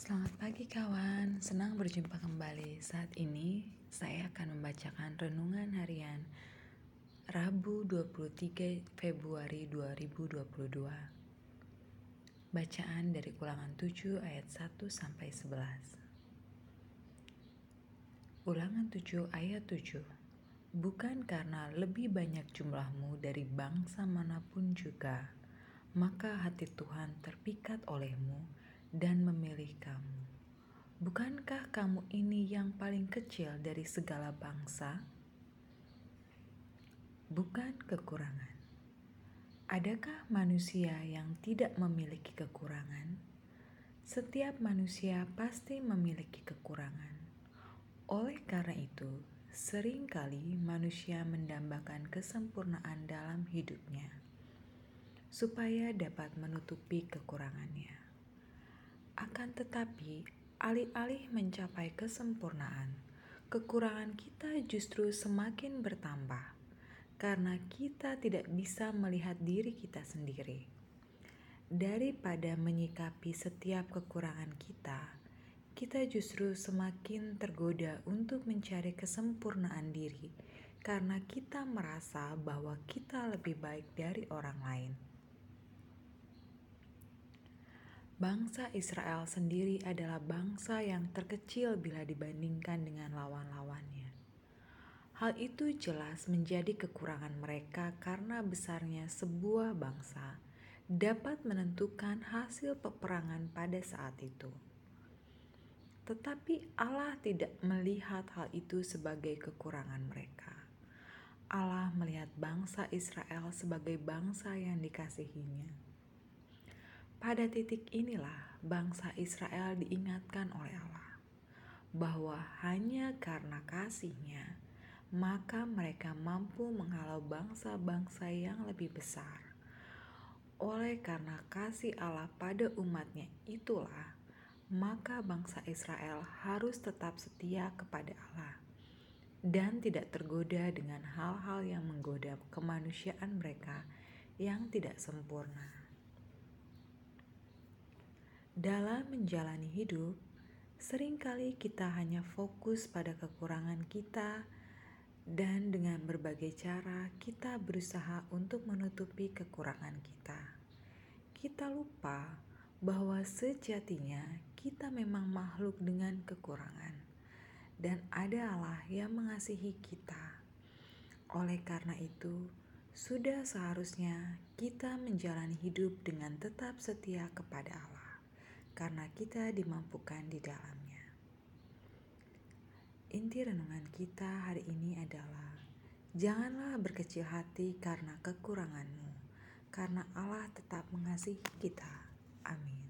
Selamat pagi kawan, senang berjumpa kembali. Saat ini saya akan membacakan renungan harian Rabu 23 Februari 2022. Bacaan dari Ulangan 7 ayat 1 sampai 11. Ulangan 7 ayat 7. Bukan karena lebih banyak jumlahmu dari bangsa mana pun juga, maka hati Tuhan terpikat olehmu dan memilih kamu. Bukankah kamu ini yang paling kecil dari segala bangsa? Bukan kekurangan. Adakah manusia yang tidak memiliki kekurangan? Setiap manusia pasti memiliki kekurangan. Oleh karena itu, sering kali manusia mendambakan kesempurnaan dalam hidupnya supaya dapat menutupi kekurangannya. Akan tetapi, alih-alih mencapai kesempurnaan, kekurangan kita justru semakin bertambah karena kita tidak bisa melihat diri kita sendiri. Daripada menyikapi setiap kekurangan kita, kita justru semakin tergoda untuk mencari kesempurnaan diri karena kita merasa bahwa kita lebih baik dari orang lain. Bangsa Israel sendiri adalah bangsa yang terkecil bila dibandingkan dengan lawan-lawannya. Hal itu jelas menjadi kekurangan mereka karena besarnya sebuah bangsa dapat menentukan hasil peperangan pada saat itu. Tetapi Allah tidak melihat hal itu sebagai kekurangan mereka. Allah melihat bangsa Israel sebagai bangsa yang dikasihinya pada titik inilah bangsa Israel diingatkan oleh Allah bahwa hanya karena kasihnya maka mereka mampu menghalau bangsa-bangsa yang lebih besar. Oleh karena kasih Allah pada umatnya itulah, maka bangsa Israel harus tetap setia kepada Allah dan tidak tergoda dengan hal-hal yang menggoda kemanusiaan mereka yang tidak sempurna. Dalam menjalani hidup, sering kali kita hanya fokus pada kekurangan kita, dan dengan berbagai cara kita berusaha untuk menutupi kekurangan kita. Kita lupa bahwa sejatinya kita memang makhluk dengan kekurangan, dan ada Allah yang mengasihi kita. Oleh karena itu, sudah seharusnya kita menjalani hidup dengan tetap setia kepada Allah karena kita dimampukan di dalamnya. Inti renungan kita hari ini adalah janganlah berkecil hati karena kekuranganmu, karena Allah tetap mengasihi kita. Amin.